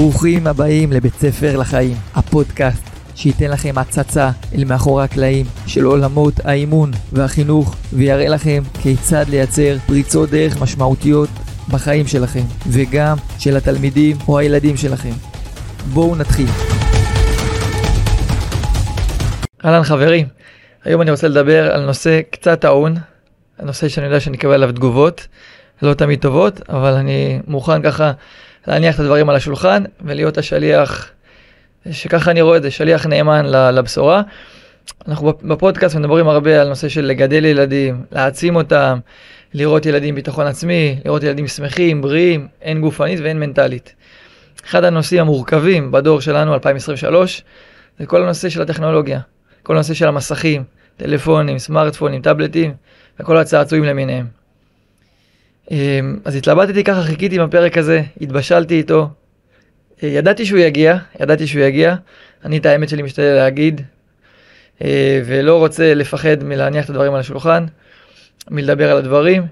ברוכים הבאים לבית ספר לחיים, הפודקאסט שייתן לכם הצצה אל מאחורי הקלעים של עולמות האימון והחינוך ויראה לכם כיצד לייצר פריצות דרך משמעותיות בחיים שלכם וגם של התלמידים או הילדים שלכם. בואו נתחיל. אהלן חברים, היום אני רוצה לדבר על נושא קצת טעון, הנושא שאני יודע שאני אקבל עליו תגובות, לא תמיד טובות, אבל אני מוכן ככה להניח את הדברים על השולחן ולהיות השליח, שככה אני רואה את זה, שליח נאמן לבשורה. אנחנו בפודקאסט מדברים הרבה על נושא של לגדל ילדים, להעצים אותם, לראות ילדים ביטחון עצמי, לראות ילדים שמחים, בריאים, הן גופנית והן מנטלית. אחד הנושאים המורכבים בדור שלנו, 2023, זה כל הנושא של הטכנולוגיה, כל הנושא של המסכים, טלפונים, סמארטפונים, טאבלטים וכל הצעצועים למיניהם. אמ, אז התלבטתי ככה, חיכיתי עם הפרק הזה, התבשלתי איתו. אה, ידעתי שהוא יגיע, ידעתי שהוא יגיע. אני את האמת שלי משתדל להגיד, אה, ולא רוצה לפחד מלהניח את הדברים על השולחן, מלדבר על הדברים.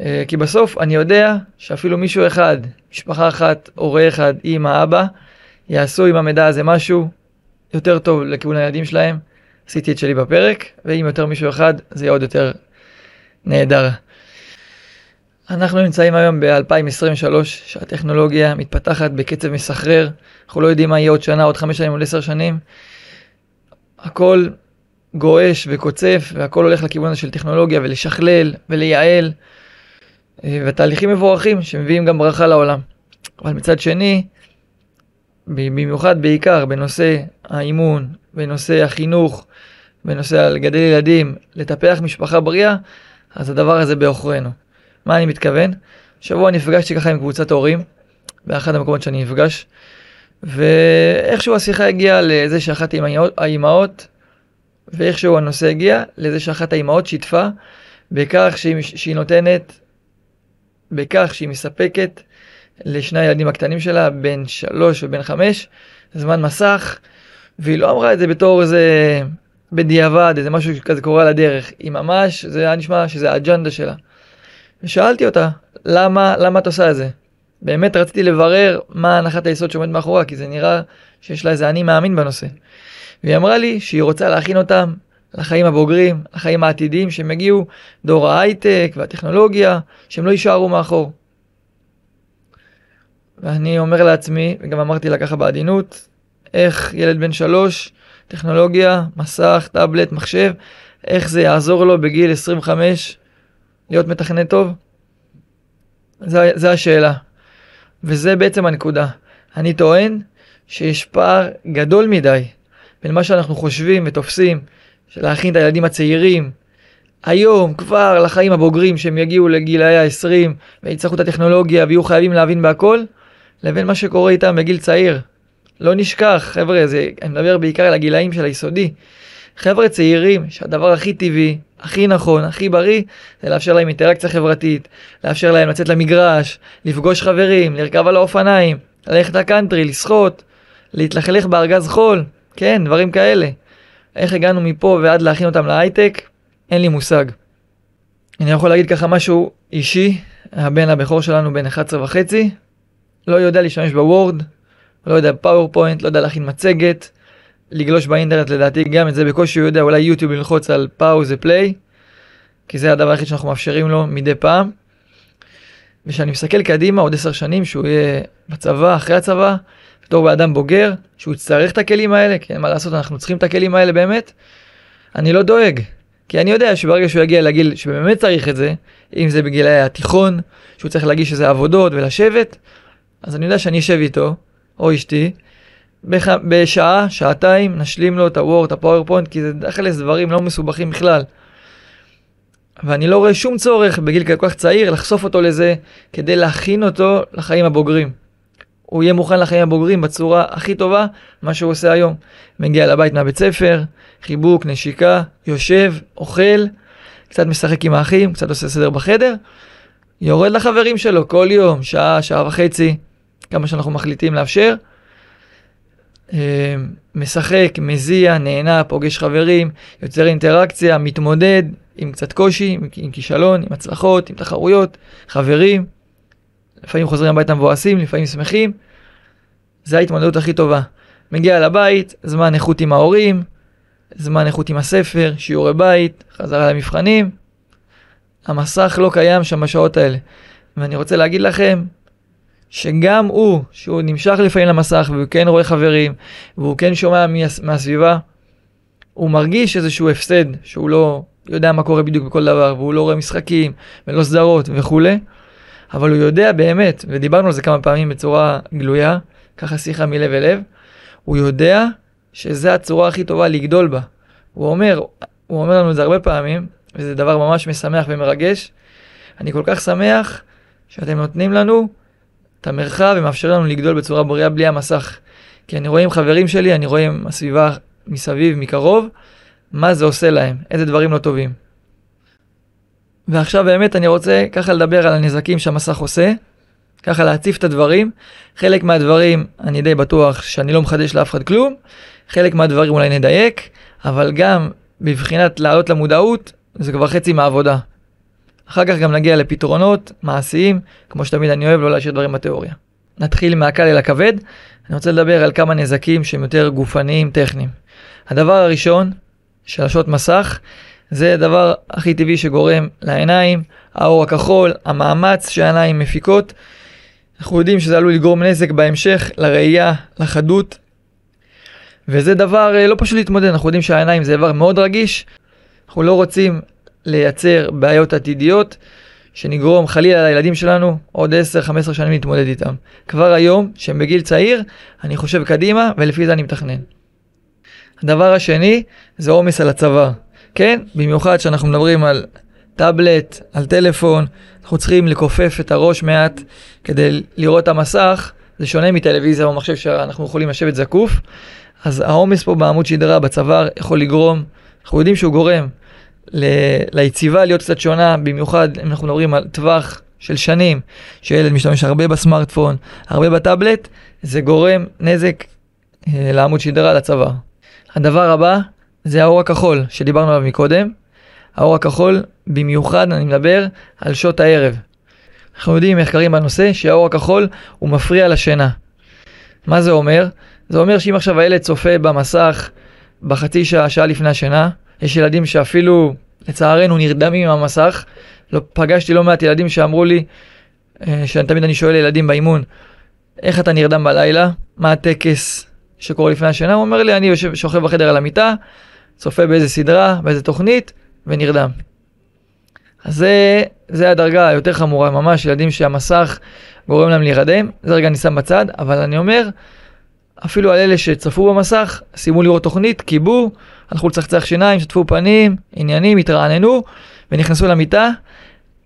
אה, כי בסוף אני יודע שאפילו מישהו אחד, משפחה אחת, הורה אחד, אמא, אבא, יעשו עם המידע הזה משהו יותר טוב לכיוון הילדים שלהם. עשיתי את שלי בפרק, ואם יותר מישהו אחד, זה יהיה עוד יותר נהדר. אנחנו נמצאים היום ב-2023, שהטכנולוגיה מתפתחת בקצב מסחרר, אנחנו לא יודעים מה יהיה עוד שנה, עוד חמש שנים, עוד עשר שנים. הכל גועש וקוצף, והכל הולך לכיוון הזה של טכנולוגיה, ולשכלל, ולייעל, אה, ותהליכים מבורכים שמביאים גם ברכה לעולם. אבל מצד שני, במיוחד בעיקר בנושא האימון, בנושא החינוך, בנושא לגדל ילדים, לטפח משפחה בריאה, אז הדבר הזה בעוכרינו. מה אני מתכוון? שבוע נפגשתי ככה עם קבוצת הורים, באחד המקומות שאני נפגש, ואיכשהו השיחה הגיעה לזה שאחת האימהות, ואיכשהו הנושא הגיע לזה שאחת האימהות שיתפה בכך שהיא, שהיא נותנת, בכך שהיא מספקת לשני הילדים הקטנים שלה, בן שלוש ובן חמש, זמן מסך, והיא לא אמרה את זה בתור איזה בדיעבד, איזה משהו כזה קורה על הדרך, היא ממש, זה היה נשמע שזה האג'נדה שלה. ושאלתי אותה, למה, למה את עושה את זה? באמת רציתי לברר מה הנחת היסוד שעומד מאחוריה, כי זה נראה שיש לה איזה אני מאמין בנושא. והיא אמרה לי שהיא רוצה להכין אותם לחיים הבוגרים, לחיים העתידיים, שהם יגיעו דור ההייטק והטכנולוגיה, שהם לא יישארו מאחור. ואני אומר לעצמי, וגם אמרתי לה ככה בעדינות, איך ילד בן שלוש, טכנולוגיה, מסך, טאבלט, מחשב, איך זה יעזור לו בגיל 25 להיות מתכנת טוב? זו השאלה. וזה בעצם הנקודה. אני טוען שיש פער גדול מדי בין מה שאנחנו חושבים ותופסים, של להכין את הילדים הצעירים, היום כבר לחיים הבוגרים שהם יגיעו לגילאי ה-20 ויצטרכו את הטכנולוגיה ויהיו חייבים להבין בהכל, לבין מה שקורה איתם בגיל צעיר. לא נשכח, חבר'ה, זה, אני מדבר בעיקר על הגילאים של היסודי. חבר'ה צעירים, שהדבר הכי טבעי, הכי נכון, הכי בריא, זה לאפשר להם אינטראקציה חברתית, לאפשר להם לצאת למגרש, לפגוש חברים, לרכב על האופניים, ללכת לקאנטרי, לשחות, להתלכלך בארגז חול, כן, דברים כאלה. איך הגענו מפה ועד להכין אותם להייטק, אין לי מושג. אני יכול להגיד ככה משהו אישי, הבן הבכור שלנו בן 11 וחצי, לא יודע להשתמש ב Word, לא יודע PowerPoint, לא יודע להכין מצגת, לגלוש באינטרנט לדעתי גם את זה בקושי הוא יודע אולי יוטיוב ללחוץ על pause ו play כי זה הדבר היחיד שאנחנו מאפשרים לו מדי פעם. ושאני מסתכל קדימה עוד עשר שנים שהוא יהיה בצבא אחרי הצבא בתור באדם בוגר שהוא יצטרך את הכלים האלה כי אין מה לעשות אנחנו צריכים את הכלים האלה באמת. אני לא דואג כי אני יודע שברגע שהוא יגיע לגיל שבאמת צריך את זה אם זה בגילי התיכון שהוא צריך להגיש איזה עבודות ולשבת אז אני יודע שאני אשב איתו או אשתי בח... בשעה, שעתיים, נשלים לו את הוורד, הפאורפוינט, כי זה דחלס דברים לא מסובכים בכלל. ואני לא רואה שום צורך בגיל כל כך צעיר לחשוף אותו לזה כדי להכין אותו לחיים הבוגרים. הוא יהיה מוכן לחיים הבוגרים בצורה הכי טובה, מה שהוא עושה היום. מגיע לבית מהבית ספר, חיבוק, נשיקה, יושב, אוכל, קצת משחק עם האחים, קצת עושה סדר בחדר, יורד לחברים שלו כל יום, שעה, שעה וחצי, כמה שאנחנו מחליטים לאפשר. אה, משחק, מזיע, נהנה, פוגש חברים, יוצר אינטראקציה, מתמודד עם קצת קושי, עם, עם כישלון, עם הצלחות, עם תחרויות, חברים. לפעמים חוזרים הביתה מבואסים, לפעמים שמחים. זה ההתמודדות הכי טובה. מגיע לבית, זמן איכות עם ההורים, זמן איכות עם הספר, שיעורי בית, חזרה למבחנים. המסך לא קיים שם בשעות האלה. ואני רוצה להגיד לכם, שגם הוא, שהוא נמשך לפעמים למסך, והוא כן רואה חברים, והוא כן שומע מהסביבה, הוא מרגיש איזשהו הפסד, שהוא לא יודע מה קורה בדיוק בכל דבר, והוא לא רואה משחקים, ולא סדרות וכולי, אבל הוא יודע באמת, ודיברנו על זה כמה פעמים בצורה גלויה, ככה שיחה מלב אל לב, הוא יודע שזו הצורה הכי טובה לגדול בה. הוא אומר, הוא אומר לנו את זה הרבה פעמים, וזה דבר ממש משמח ומרגש. אני כל כך שמח שאתם נותנים לנו את המרחב ומאפשר לנו לגדול בצורה בריאה בלי המסך. כי אני רואה עם חברים שלי, אני רואה עם הסביבה מסביב, מקרוב, מה זה עושה להם, איזה דברים לא טובים. ועכשיו באמת אני רוצה ככה לדבר על הנזקים שהמסך עושה, ככה להציף את הדברים. חלק מהדברים אני די בטוח שאני לא מחדש לאף אחד כלום, חלק מהדברים אולי נדייק, אבל גם בבחינת לעלות למודעות, זה כבר חצי מהעבודה. אחר כך גם נגיע לפתרונות מעשיים, כמו שתמיד אני אוהב לא להשאיר דברים בתיאוריה. נתחיל מהקל אל הכבד, אני רוצה לדבר על כמה נזקים שהם יותר גופניים, טכניים. הדבר הראשון, שלשות מסך, זה הדבר הכי טבעי שגורם לעיניים, האור הכחול, המאמץ שהעיניים מפיקות. אנחנו יודעים שזה עלול לגרום נזק בהמשך לראייה, לחדות, וזה דבר אה, לא פשוט להתמודד, אנחנו יודעים שהעיניים זה דבר מאוד רגיש, אנחנו לא רוצים לייצר בעיות עתידיות, שנגרום חלילה לילדים שלנו עוד 10-15 שנים להתמודד איתם. כבר היום, שהם בגיל צעיר, אני חושב קדימה, ולפי זה אני מתכנן. הדבר השני, זה עומס על הצוואר. כן, במיוחד כשאנחנו מדברים על טאבלט, על טלפון, אנחנו צריכים לכופף את הראש מעט כדי לראות את המסך, זה שונה מטלוויזיה או מחשב שאנחנו יכולים לשבת זקוף, אז העומס פה בעמוד שדרה, בצוואר, יכול לגרום, אנחנו יודעים שהוא גורם ליציבה להיות קצת שונה, במיוחד אם אנחנו מדברים על טווח של שנים, שילד משתמש הרבה בסמארטפון, הרבה בטאבלט, זה גורם נזק אה, לעמוד שדרה, לצוואר. הדבר הבא זה האור הכחול שדיברנו עליו מקודם. האור הכחול, במיוחד אני מדבר על שעות הערב. אנחנו יודעים מחקרים בנושא שהאור הכחול הוא מפריע לשינה. מה זה אומר? זה אומר שאם עכשיו הילד צופה במסך בחצי שעה, שעה לפני השינה, יש ילדים שאפילו, לצערנו, נרדמים עם המסך. לא, פגשתי לא מעט ילדים שאמרו לי, אה, שתמיד אני שואל ילדים באימון, איך אתה נרדם בלילה? מה הטקס שקורה לפני השינה? הוא אומר לי, אני יושב, שוכב בחדר על המיטה, צופה באיזה סדרה, באיזה תוכנית, ונרדם. אז זה, זה הדרגה היותר חמורה, ממש ילדים שהמסך גורם להם להירדם, זה רגע אני שם בצד, אבל אני אומר, אפילו על אלה שצפו במסך, סיימו לראות תוכנית, קיבו, הלכו לצחצח שיניים, שטפו פנים, עניינים, התרעננו, ונכנסו למיטה,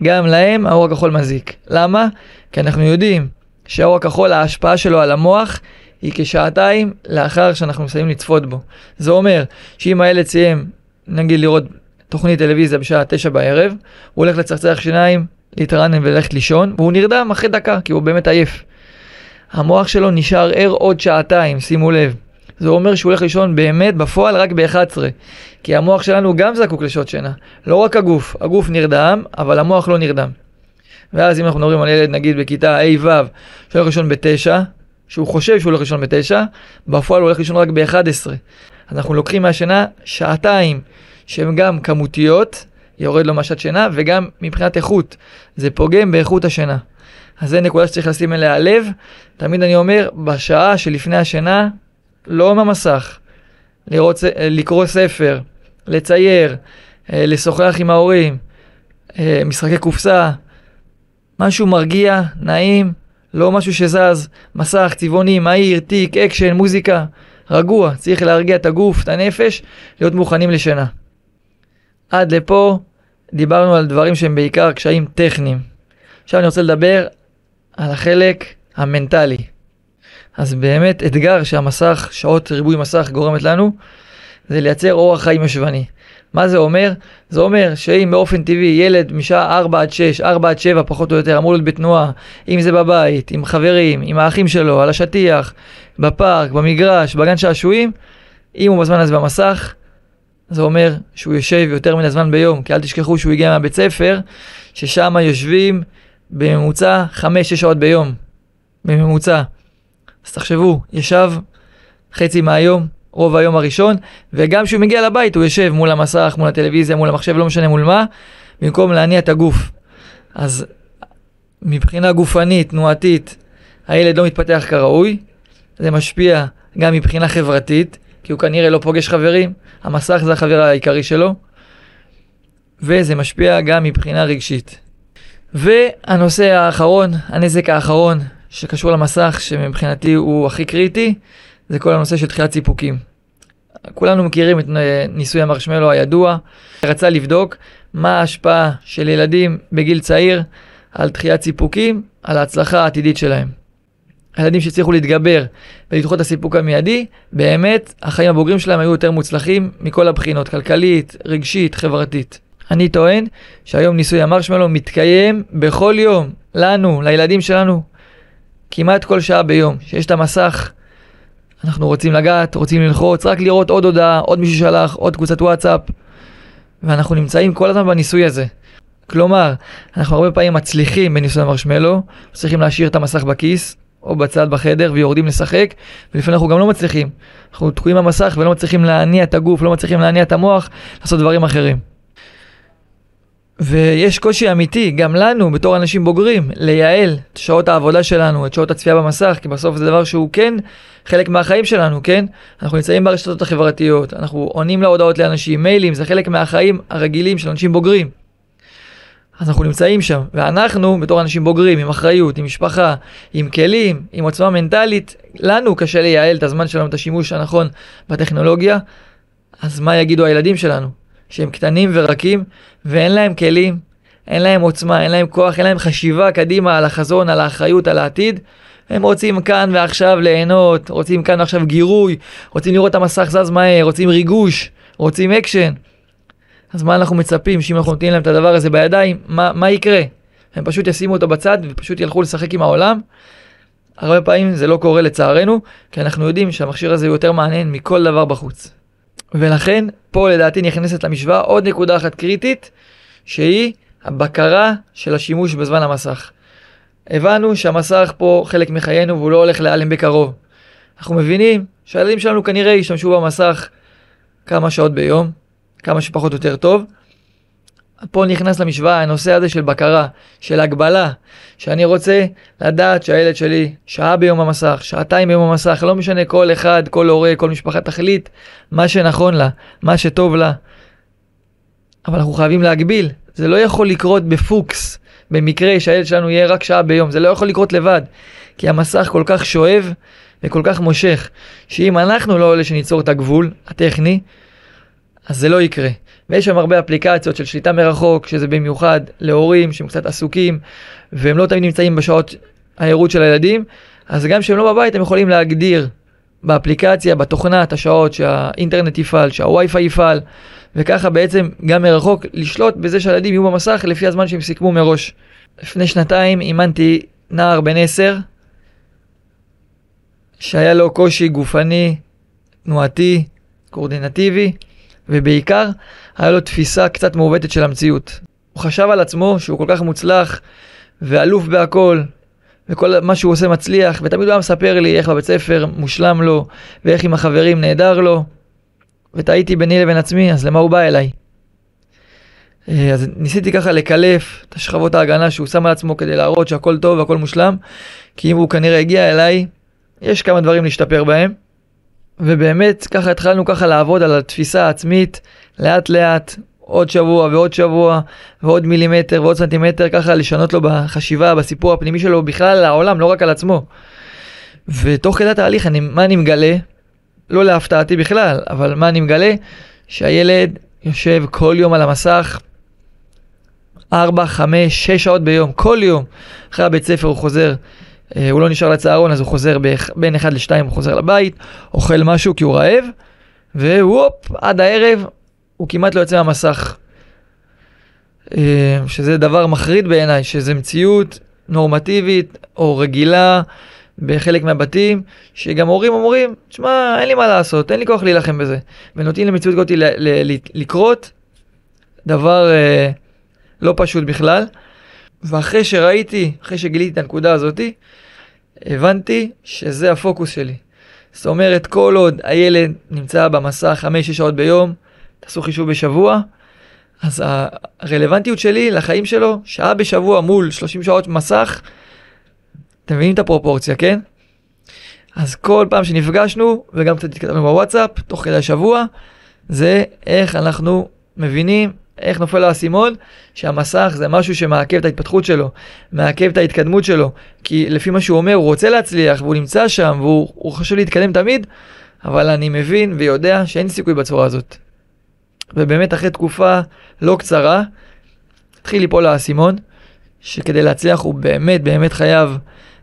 גם להם האור הכחול מזיק. למה? כי אנחנו יודעים שהאור הכחול, ההשפעה שלו על המוח היא כשעתיים לאחר שאנחנו מסיימים לצפות בו. זה אומר שאם הילד סיים, נגיד לראות תוכנית טלוויזיה בשעה תשע בערב, הוא הולך לצחצח שיניים, להתרענן וללכת לישון, והוא נרדם אחרי דקה, כי הוא באמת עייף. המוח שלו נשאר ער עוד שעתיים, שימו לב. זה אומר שהוא הולך לישון באמת בפועל רק ב-11. כי המוח שלנו גם זקוק לשעות שינה. לא רק הגוף, הגוף נרדם, אבל המוח לא נרדם. ואז אם אנחנו מדברים על ילד נגיד בכיתה ה'-ו' שהולך לישון ב-9, שהוא חושב שהוא הולך לישון ב-9, בפועל הוא הולך לישון רק ב-11. אז אנחנו לוקחים מהשינה שעתיים שהן גם כמותיות, יורד לו משת שינה, וגם מבחינת איכות. זה פוגם באיכות השינה. אז זה נקודה שצריך לשים אליה לב. תמיד אני אומר, בשעה שלפני השינה, לא עם המסך. לראות, לקרוא ספר, לצייר, אה, לשוחח עם ההורים, אה, משחקי קופסה, משהו מרגיע, נעים, לא משהו שזז, מסך, צבעוני, מהיר, תיק, אקשן, מוזיקה, רגוע, צריך להרגיע את הגוף, את הנפש, להיות מוכנים לשינה. עד לפה דיברנו על דברים שהם בעיקר קשיים טכניים. עכשיו אני רוצה לדבר על החלק המנטלי. אז באמת אתגר שהמסך, שעות ריבוי מסך גורמת לנו, זה לייצר אורח חיים ישבני. מה זה אומר? זה אומר שאם באופן טבעי ילד משעה 4 עד 6, 4 עד 7 פחות או יותר אמור להיות בתנועה, אם זה בבית, עם חברים, עם האחים שלו, על השטיח, בפארק, במגרש, בגן שעשועים, אם הוא בזמן הזה במסך, זה אומר שהוא יושב יותר מן הזמן ביום, כי אל תשכחו שהוא הגיע מהבית ספר, ששם יושבים בממוצע 5-6 שעות ביום, בממוצע. אז תחשבו, ישב חצי מהיום, רוב היום הראשון, וגם כשהוא מגיע לבית הוא יושב מול המסך, מול הטלוויזיה, מול המחשב, לא משנה מול מה, במקום להניע את הגוף. אז מבחינה גופנית, תנועתית, הילד לא מתפתח כראוי, זה משפיע גם מבחינה חברתית, כי הוא כנראה לא פוגש חברים, המסך זה החבר העיקרי שלו, וזה משפיע גם מבחינה רגשית. והנושא האחרון, הנזק האחרון שקשור למסך, שמבחינתי הוא הכי קריטי, זה כל הנושא של דחיית סיפוקים. כולנו מכירים את ניסוי המרשמלו הידוע, רצה לבדוק מה ההשפעה של ילדים בגיל צעיר על דחיית סיפוקים, על ההצלחה העתידית שלהם. הילדים שהצליחו להתגבר ולדחות את הסיפוק המיידי, באמת החיים הבוגרים שלהם היו יותר מוצלחים מכל הבחינות, כלכלית, רגשית, חברתית. אני טוען שהיום ניסוי המרשמלו מתקיים בכל יום, לנו, לילדים שלנו, כמעט כל שעה ביום. שיש את המסך, אנחנו רוצים לגעת, רוצים ללחוץ, רק לראות עוד הודעה, עוד מישהו שלח, עוד קבוצת וואטסאפ, ואנחנו נמצאים כל הזמן בניסוי הזה. כלומר, אנחנו הרבה פעמים מצליחים בניסוי המרשמלו, צריכים להשאיר את המסך בכיס, או בצד בחדר ויורדים לשחק, ולפעמים אנחנו גם לא מצליחים. אנחנו תקועים במסך ולא מצליחים להניע את הגוף, לא מצליחים להניע את המוח, לעשות דברים אחרים. ויש קושי אמיתי, גם לנו, בתור אנשים בוגרים, לייעל את שעות העבודה שלנו, את שעות הצפייה במסך, כי בסוף זה דבר שהוא כן חלק מהחיים שלנו, כן? אנחנו נמצאים ברשתות החברתיות, אנחנו עונים להודעות לאנשים, מיילים, זה חלק מהחיים הרגילים של אנשים בוגרים. אז אנחנו נמצאים שם, ואנחנו, בתור אנשים בוגרים, עם אחריות, עם משפחה, עם כלים, עם עוצמה מנטלית, לנו קשה לייעל את הזמן שלנו, את השימוש הנכון בטכנולוגיה, אז מה יגידו הילדים שלנו? שהם קטנים ורקים, ואין להם כלים, אין להם עוצמה, אין להם כוח, אין להם חשיבה קדימה על החזון, על האחריות, על העתיד. הם רוצים כאן ועכשיו ליהנות, רוצים כאן ועכשיו גירוי, רוצים לראות את המסך זז מהר, רוצים ריגוש, רוצים אקשן. אז מה אנחנו מצפים שאם אנחנו נותנים להם את הדבר הזה בידיים, מה, מה יקרה? הם פשוט ישימו אותו בצד ופשוט ילכו לשחק עם העולם? הרבה פעמים זה לא קורה לצערנו, כי אנחנו יודעים שהמכשיר הזה הוא יותר מעניין מכל דבר בחוץ. ולכן, פה לדעתי נכנסת למשוואה עוד נקודה אחת קריטית, שהיא הבקרה של השימוש בזמן המסך. הבנו שהמסך פה חלק מחיינו והוא לא הולך להיעלם בקרוב. אנחנו מבינים שהילדים שלנו כנראה ישתמשו במסך כמה שעות ביום, כמה שפחות יותר טוב. פה נכנס למשוואה הנושא הזה של בקרה, של הגבלה, שאני רוצה לדעת שהילד שלי שעה ביום המסך, שעתיים ביום המסך, לא משנה כל אחד, כל הורה, כל משפחה תחליט מה שנכון לה, מה שטוב לה. אבל אנחנו חייבים להגביל, זה לא יכול לקרות בפוקס, במקרה שהילד שלנו יהיה רק שעה ביום, זה לא יכול לקרות לבד, כי המסך כל כך שואב וכל כך מושך, שאם אנחנו לא אלה שניצור את הגבול הטכני, אז זה לא יקרה. ויש שם הרבה אפליקציות של שליטה מרחוק, שזה במיוחד להורים שהם קצת עסוקים, והם לא תמיד נמצאים בשעות הערות של הילדים, אז גם כשהם לא בבית הם יכולים להגדיר באפליקציה, בתוכנה, את השעות שהאינטרנט יפעל, שהווי-פיי יפעל, וככה בעצם גם מרחוק לשלוט בזה שהילדים יהיו במסך לפי הזמן שהם סיכמו מראש. לפני שנתיים אימנתי נער בן עשר, שהיה לו קושי גופני, תנועתי, קורדינטיבי, ובעיקר היה לו תפיסה קצת מעוותת של המציאות. הוא חשב על עצמו שהוא כל כך מוצלח ואלוף בהכל, וכל מה שהוא עושה מצליח, ותמיד הוא היה מספר לי איך בבית ספר מושלם לו, ואיך עם החברים נהדר לו, וטעיתי ביני לבין עצמי, אז למה הוא בא אליי? אה, אז ניסיתי ככה לקלף את השכבות ההגנה שהוא שם על עצמו כדי להראות שהכל טוב והכל מושלם, כי אם הוא כנראה הגיע אליי, יש כמה דברים להשתפר בהם. ובאמת ככה התחלנו ככה לעבוד על התפיסה העצמית לאט לאט עוד שבוע ועוד שבוע ועוד מילימטר ועוד סנטימטר ככה לשנות לו בחשיבה בסיפור הפנימי שלו בכלל על העולם לא רק על עצמו. ותוך כדי התהליך אני, מה אני מגלה? לא להפתעתי בכלל אבל מה אני מגלה? שהילד יושב כל יום על המסך 4, 5, 6 שעות ביום כל יום אחרי הבית ספר הוא חוזר הוא לא נשאר לצהרון, אז הוא חוזר בין 1 ל-2, הוא חוזר לבית, אוכל משהו כי הוא רעב, ווופ, עד הערב הוא כמעט לא יוצא מהמסך. אה, שזה דבר מחריד בעיניי, שזה מציאות נורמטיבית או רגילה בחלק מהבתים, שגם הורים אומרים, תשמע, אין לי מה לעשות, אין לי כוח להילחם בזה. ונותנים למציאות כזאת לקרות, דבר אה, לא פשוט בכלל. ואחרי שראיתי, אחרי שגיליתי את הנקודה הזאתי, הבנתי שזה הפוקוס שלי. זאת אומרת, כל עוד הילד נמצא במסך 5-6 שעות ביום, תעשו חישוב בשבוע, אז הרלוונטיות שלי לחיים שלו, שעה בשבוע מול 30 שעות מסך, אתם מבינים את הפרופורציה, כן? אז כל פעם שנפגשנו, וגם קצת התכתבנו בוואטסאפ, תוך כדי השבוע, זה איך אנחנו מבינים, איך נופל האסימון, שהמסך זה משהו שמעכב את ההתפתחות שלו, מעכב את ההתקדמות שלו, כי לפי מה שהוא אומר, הוא רוצה להצליח, והוא נמצא שם, והוא חשוב להתקדם תמיד, אבל אני מבין ויודע שאין סיכוי בצורה הזאת. ובאמת אחרי תקופה לא קצרה, התחיל ליפול האסימון, שכדי להצליח הוא באמת באמת חייב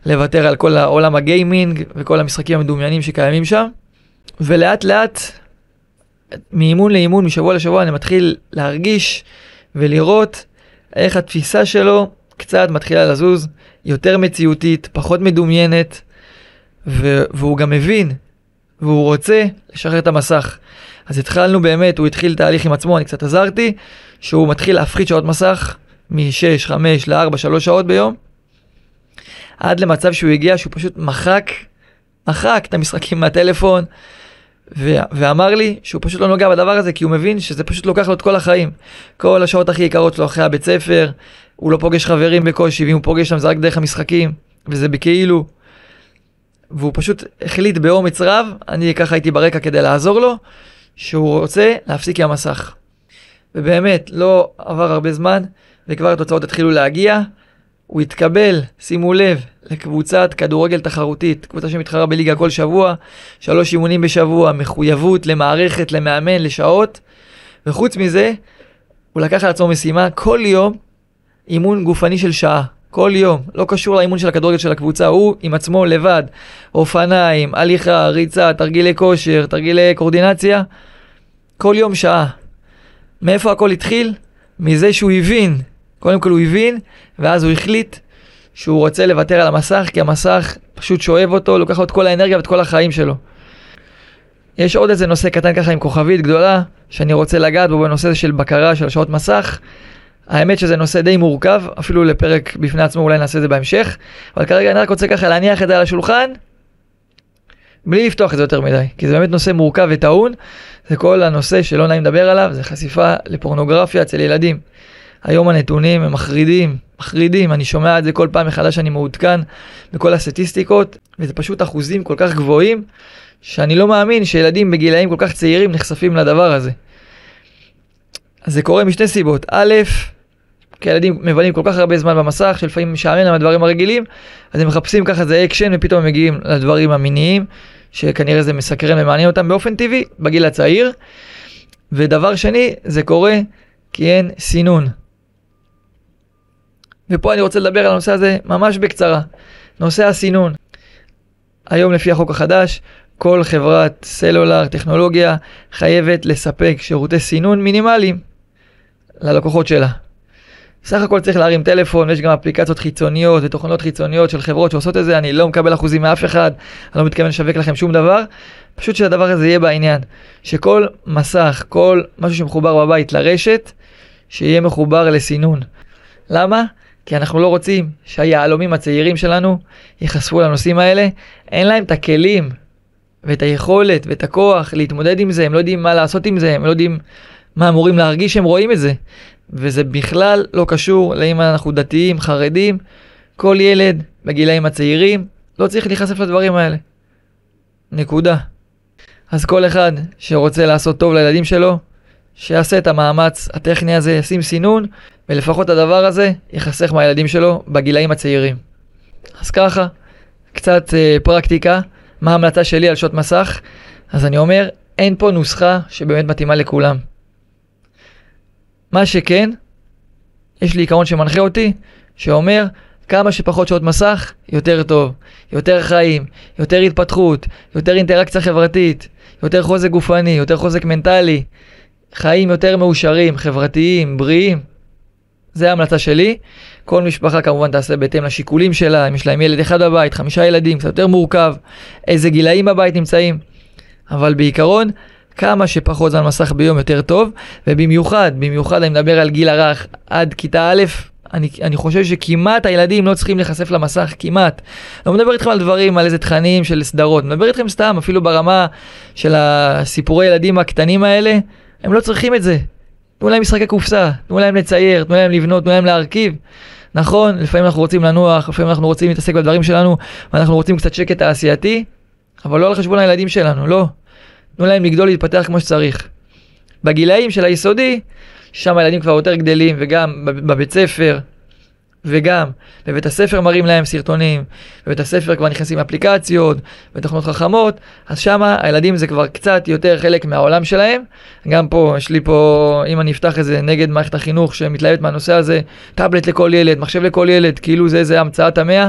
לוותר על כל העולם הגיימינג וכל המשחקים המדומיינים שקיימים שם. ולאט לאט, מאימון לאימון, משבוע לשבוע, אני מתחיל להרגיש ולראות איך התפיסה שלו קצת מתחילה לזוז, יותר מציאותית, פחות מדומיינת, והוא גם מבין, והוא רוצה לשחרר את המסך. אז התחלנו באמת, הוא התחיל תהליך עם עצמו, אני קצת עזרתי, שהוא מתחיל להפחית שעות מסך מ-6, 5 ל-4, 3 שעות ביום, עד למצב שהוא הגיע שהוא פשוט מחק, מחק את המשחקים מהטלפון, ו- ואמר לי שהוא פשוט לא נוגע בדבר הזה, כי הוא מבין שזה פשוט לוקח לו את כל החיים. כל השעות הכי יקרות שלו אחרי הבית ספר, הוא לא פוגש חברים בקושי, ואם הוא פוגש שם זה רק דרך המשחקים, וזה בכאילו. והוא פשוט החליט באומץ רב, אני ככה הייתי ברקע כדי לעזור לו, שהוא רוצה להפסיק עם המסך. ובאמת, לא עבר הרבה זמן, וכבר התוצאות התחילו להגיע. הוא התקבל, שימו לב, לקבוצת כדורגל תחרותית, קבוצה שמתחרה בליגה כל שבוע, שלוש אימונים בשבוע, מחויבות למערכת, למאמן, לשעות, וחוץ מזה, הוא לקח על עצמו משימה כל יום אימון גופני של שעה. כל יום, לא קשור לאימון של הכדורגל של הקבוצה, הוא עם עצמו לבד, אופניים, הליכה, ריצה, תרגילי כושר, תרגילי קורדינציה, כל יום שעה. מאיפה הכל התחיל? מזה שהוא הבין, קודם כל הוא הבין, ואז הוא החליט שהוא רוצה לוותר על המסך, כי המסך פשוט שואב אותו, לוקח לו את כל האנרגיה ואת כל החיים שלו. יש עוד איזה נושא קטן ככה עם כוכבית גדולה, שאני רוצה לגעת בו בנושא של בקרה של שעות מסך. האמת שזה נושא די מורכב, אפילו לפרק בפני עצמו אולי נעשה את זה בהמשך, אבל כרגע אני רק רוצה ככה להניח את זה על השולחן, בלי לפתוח את זה יותר מדי, כי זה באמת נושא מורכב וטעון, זה כל הנושא שלא נעים לדבר עליו, זה חשיפה לפורנוגרפיה אצל ילדים. היום הנתונים הם מחרידים, מחרידים, אני שומע את זה כל פעם מחדש, אני מעודכן בכל הסטטיסטיקות, וזה פשוט אחוזים כל כך גבוהים, שאני לא מאמין שילדים בגילאים כל כך צעירים נחשפים לדבר הזה. אז זה קורה משתי סיבות. א', כי ילדים מבלים כל כך הרבה זמן במסך, שלפעמים משעמם להם הדברים הרגילים, אז הם מחפשים ככה איזה אקשן, ופתאום הם מגיעים לדברים המיניים, שכנראה זה מסקרן ומעניין אותם באופן טבעי, בגיל הצעיר. ודבר שני, זה קורה כי אין סינון. ופה אני רוצה לדבר על הנושא הזה ממש בקצרה. נושא הסינון. היום לפי החוק החדש, כל חברת סלולר, טכנולוגיה, חייבת לספק שירותי סינון מינימליים ללקוחות שלה. סך הכל צריך להרים טלפון, יש גם אפליקציות חיצוניות ותוכנות חיצוניות של חברות שעושות את זה, אני לא מקבל אחוזים מאף אחד, אני לא מתכוון לשווק לכם שום דבר, פשוט שהדבר הזה יהיה בעניין, שכל מסך, כל משהו שמחובר בבית לרשת, שיהיה מחובר לסינון. למה? כי אנחנו לא רוצים שהיהלומים הצעירים שלנו ייחשפו לנושאים האלה, אין להם את הכלים ואת היכולת ואת הכוח להתמודד עם זה, הם לא יודעים מה לעשות עם זה, הם לא יודעים מה אמורים להרגיש שהם רואים את זה. וזה בכלל לא קשור לאם אנחנו דתיים, חרדים, כל ילד בגילאים הצעירים לא צריך להיחשף לדברים האלה. נקודה. אז כל אחד שרוצה לעשות טוב לילדים שלו, שיעשה את המאמץ הטכני הזה, ישים סינון, ולפחות הדבר הזה ייחסך מהילדים שלו בגילאים הצעירים. אז ככה, קצת אה, פרקטיקה, מה ההמלצה שלי על שעות מסך? אז אני אומר, אין פה נוסחה שבאמת מתאימה לכולם. מה שכן, יש לי עיקרון שמנחה אותי, שאומר כמה שפחות שעות מסך, יותר טוב. יותר חיים, יותר התפתחות, יותר אינטראקציה חברתית, יותר חוזק גופני, יותר חוזק מנטלי, חיים יותר מאושרים, חברתיים, בריאים. זה ההמלצה שלי. כל משפחה כמובן תעשה בהתאם לשיקולים שלה, אם יש להם ילד אחד בבית, חמישה ילדים, קצת יותר מורכב, איזה גילאים בבית נמצאים. אבל בעיקרון, כמה שפחות זמן מסך ביום יותר טוב, ובמיוחד, במיוחד אני מדבר על גיל הרך עד כיתה א', אני, אני חושב שכמעט הילדים לא צריכים להיחשף למסך, כמעט. לא מדבר איתכם על דברים, על איזה תכנים של סדרות, מדבר איתכם סתם, אפילו ברמה של הסיפורי ילדים הקטנים האלה, הם לא צריכים את זה. תנו להם משחקי קופסה, תנו להם לצייר, תנו להם לבנות, תנו להם להרכיב. נכון, לפעמים אנחנו רוצים לנוח, לפעמים אנחנו רוצים להתעסק בדברים שלנו, ואנחנו רוצים קצת שקט תעשייתי, אבל לא על חשבון הילדים שלנו, לא. תנו להם לגדול, להתפתח כמו שצריך. בגילאים של היסודי, שם הילדים כבר יותר גדלים, וגם בבית ספר, וגם בבית הספר מראים להם סרטונים, בבית הספר כבר נכנסים אפליקציות ותוכנות חכמות, אז שם הילדים זה כבר קצת יותר חלק מהעולם שלהם. גם פה, יש לי פה, אם אני אפתח איזה נגד מערכת החינוך שמתלהבת מהנושא הזה, טאבלט לכל ילד, מחשב לכל ילד, כאילו זה איזה המצאת המאה,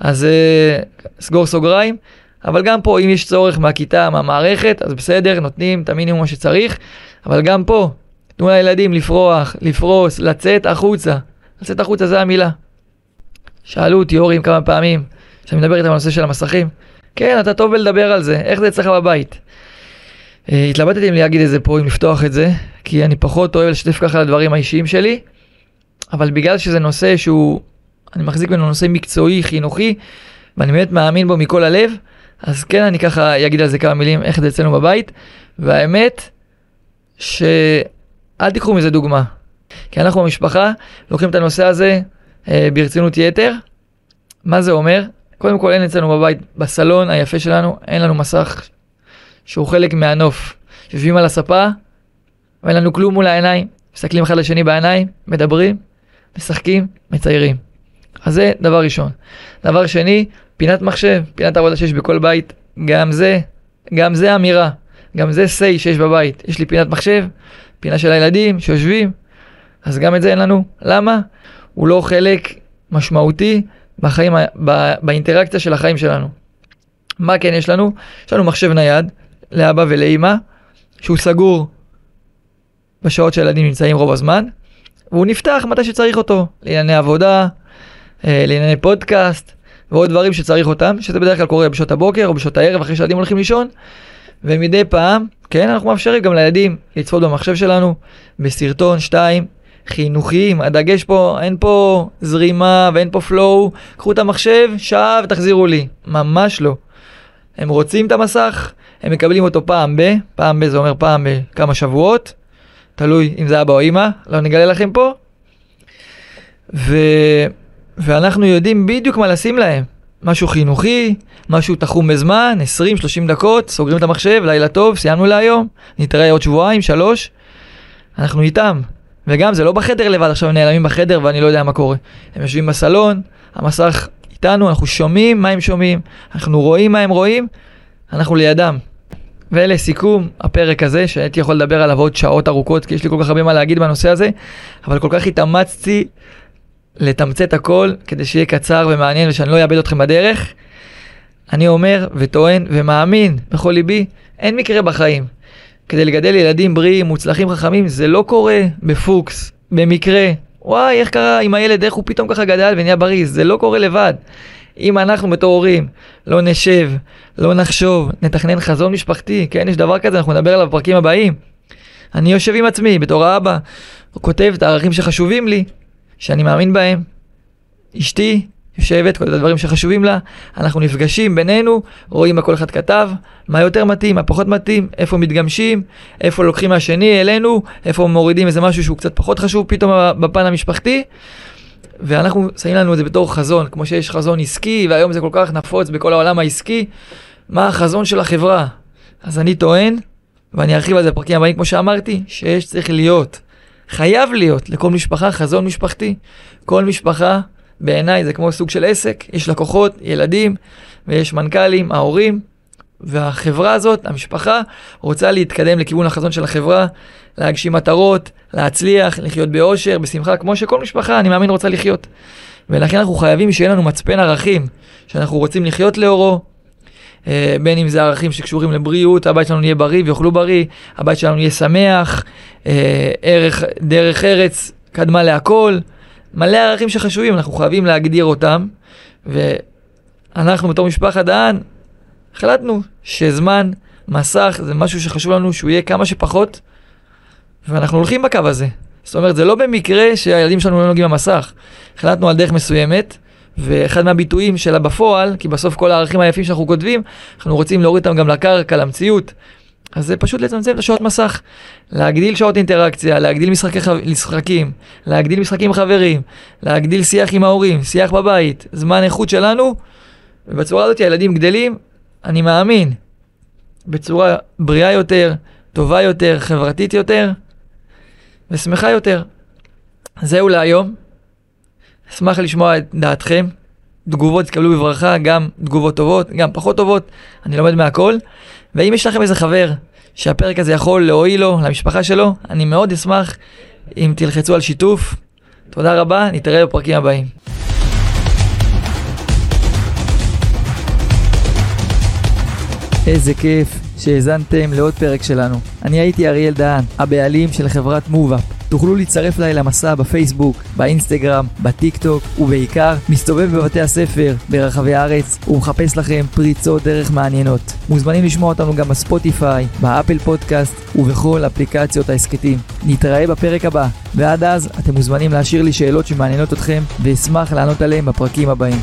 אז uh, סגור סוגריים. אבל גם פה, אם יש צורך מהכיתה, מהמערכת, אז בסדר, נותנים את המינימום שצריך, אבל גם פה, תנו לילדים לפרוח, לפרוס, לצאת החוצה. לצאת החוצה זה המילה. שאלו אותי הורים כמה פעמים, כשאני מדבר איתם על הנושא של המסכים, כן, אתה טוב בלדבר על זה, איך זה אצלך בבית? Uh, התלבטתי אם להגיד את זה פה, אם לפתוח את זה, כי אני פחות אוהב לשתף ככה על הדברים האישיים שלי, אבל בגלל שזה נושא שהוא, אני מחזיק ממנו נושא מקצועי, חינוכי, ואני באמת מאמין בו מכל הלב, אז כן, אני ככה אגיד על זה כמה מילים, איך זה אצלנו בבית, והאמת, שאל תיקחו מזה דוגמה. כי אנחנו במשפחה לוקחים את הנושא הזה אה, ברצינות יתר. מה זה אומר? קודם כל אין אצלנו בבית, בסלון היפה שלנו, אין לנו מסך שהוא חלק מהנוף. יושבים על הספה, ואין לנו כלום מול העיניים, מסתכלים אחד לשני בעיניים, מדברים, משחקים, מציירים. אז זה דבר ראשון. דבר שני, פינת מחשב, פינת עבודה שיש בכל בית, גם זה, גם זה אמירה, גם זה say שיש בבית. יש לי פינת מחשב, פינה של הילדים שיושבים, אז גם את זה אין לנו. למה? הוא לא חלק משמעותי בחיים, בא, באינטראקציה של החיים שלנו. מה כן יש לנו? יש לנו מחשב נייד לאבא ולאימא, שהוא סגור בשעות שהילדים נמצאים רוב הזמן, והוא נפתח מתי שצריך אותו, לענייני עבודה, אה, לענייני פודקאסט ועוד דברים שצריך אותם, שזה בדרך כלל קורה בשעות הבוקר או בשעות הערב אחרי שהילדים הולכים לישון, ומדי פעם, כן, אנחנו מאפשרים גם לילדים לצפות במחשב שלנו בסרטון, שתיים, חינוכיים, הדגש פה, אין פה זרימה ואין פה flow, קחו את המחשב, שעה ותחזירו לי. ממש לא. הם רוצים את המסך, הם מקבלים אותו פעם ב, פעם ב זה אומר פעם בכמה שבועות, תלוי אם זה אבא או אמא, לא נגלה לכם פה. ו... ואנחנו יודעים בדיוק מה לשים להם. משהו חינוכי, משהו תחום בזמן, 20-30 דקות, סוגרים את המחשב, לילה טוב, סיימנו להיום, נתראה עוד שבועיים, שלוש. אנחנו איתם. וגם זה לא בחדר לבד, עכשיו הם נעלמים בחדר ואני לא יודע מה קורה. הם יושבים בסלון, המסך איתנו, אנחנו שומעים מה הם שומעים, אנחנו רואים מה הם רואים, אנחנו לידם. ולסיכום הפרק הזה, שהייתי יכול לדבר עליו עוד שעות ארוכות, כי יש לי כל כך הרבה מה להגיד בנושא הזה, אבל כל כך התאמצתי לתמצת הכל, כדי שיהיה קצר ומעניין ושאני לא אאבד אתכם בדרך. אני אומר וטוען ומאמין בכל ליבי, אין מקרה בחיים כדי לגדל ילדים בריאים, מוצלחים, חכמים, זה לא קורה בפוקס, במקרה. וואי, איך קרה עם הילד, איך הוא פתאום ככה גדל ונהיה בריא, זה לא קורה לבד. אם אנחנו בתור הורים לא נשב, לא נחשוב, נתכנן חזון משפחתי, כן, יש דבר כזה, אנחנו נדבר עליו בפרקים הבאים. אני יושב עם עצמי בתור האבא, כותב את הערכים שחשובים לי, שאני מאמין בהם. אשתי יושבת, כל הדברים שחשובים לה, אנחנו נפגשים בינינו, רואים מה כל אחד כתב, מה יותר מתאים, מה פחות מתאים, איפה מתגמשים, איפה לוקחים מהשני אלינו, איפה מורידים איזה משהו שהוא קצת פחות חשוב פתאום בפן המשפחתי. ואנחנו שמים לנו את זה בתור חזון, כמו שיש חזון עסקי, והיום זה כל כך נפוץ בכל העולם העסקי, מה החזון של החברה. אז אני טוען, ואני ארחיב על זה בפרקים הבאים, כמו שאמרתי, שיש צריך להיות, חייב להיות לכל משפחה חזון משפחתי. כל משפחה בעיניי זה כמו סוג של עסק, יש לקוחות, ילדים, ויש מנכ"לים, ההורים, והחברה הזאת, המשפחה, רוצה להתקדם לכיוון החזון של החברה, להגשים מטרות, להצליח, לחיות באושר, בשמחה, כמו שכל משפחה, אני מאמין, רוצה לחיות. ולכן אנחנו חייבים שיהיה לנו מצפן ערכים שאנחנו רוצים לחיות לאורו, אה, בין אם זה ערכים שקשורים לבריאות, הבית שלנו יהיה בריא ויאכלו בריא, הבית שלנו יהיה שמח, אה, ערך, דרך ארץ קדמה להכל. מלא ערכים שחשובים, אנחנו חייבים להגדיר אותם, ואנחנו בתור משפחת דהן החלטנו שזמן, מסך, זה משהו שחשוב לנו שהוא יהיה כמה שפחות, ואנחנו הולכים בקו הזה. זאת אומרת, זה לא במקרה שהילדים שלנו לא נוגעים במסך. החלטנו על דרך מסוימת, ואחד מהביטויים שלה בפועל, כי בסוף כל הערכים היפים שאנחנו כותבים, אנחנו רוצים להוריד אותם גם לקרקע, למציאות. אז זה פשוט לצמצם את השעות מסך, להגדיל שעות אינטראקציה, להגדיל משחקי ח... משחקים, להגדיל משחקים עם חברים, להגדיל שיח עם ההורים, שיח בבית, זמן איכות שלנו, ובצורה הזאת הילדים גדלים, אני מאמין, בצורה בריאה יותר, טובה יותר, חברתית יותר, ושמחה יותר. זהו להיום. אשמח לשמוע את דעתכם. תגובות יתקבלו בברכה, גם תגובות טובות, גם פחות טובות, אני לומד מהכל. ואם יש לכם איזה חבר שהפרק הזה יכול להועיל לו, למשפחה שלו, אני מאוד אשמח אם תלחצו על שיתוף. תודה רבה, נתראה בפרקים הבאים. איזה כיף שהאזנתם לעוד פרק שלנו. אני הייתי אריאל דהן, הבעלים של חברת מובאפ. תוכלו להצטרף אליי למסע בפייסבוק, באינסטגרם, בטיק טוק, ובעיקר מסתובב בבתי הספר ברחבי הארץ ומחפש לכם פריצות דרך מעניינות. מוזמנים לשמוע אותנו גם בספוטיפיי, באפל פודקאסט ובכל אפליקציות ההסכתים. נתראה בפרק הבא, ועד אז אתם מוזמנים להשאיר לי שאלות שמעניינות אתכם ואשמח לענות עליהן בפרקים הבאים.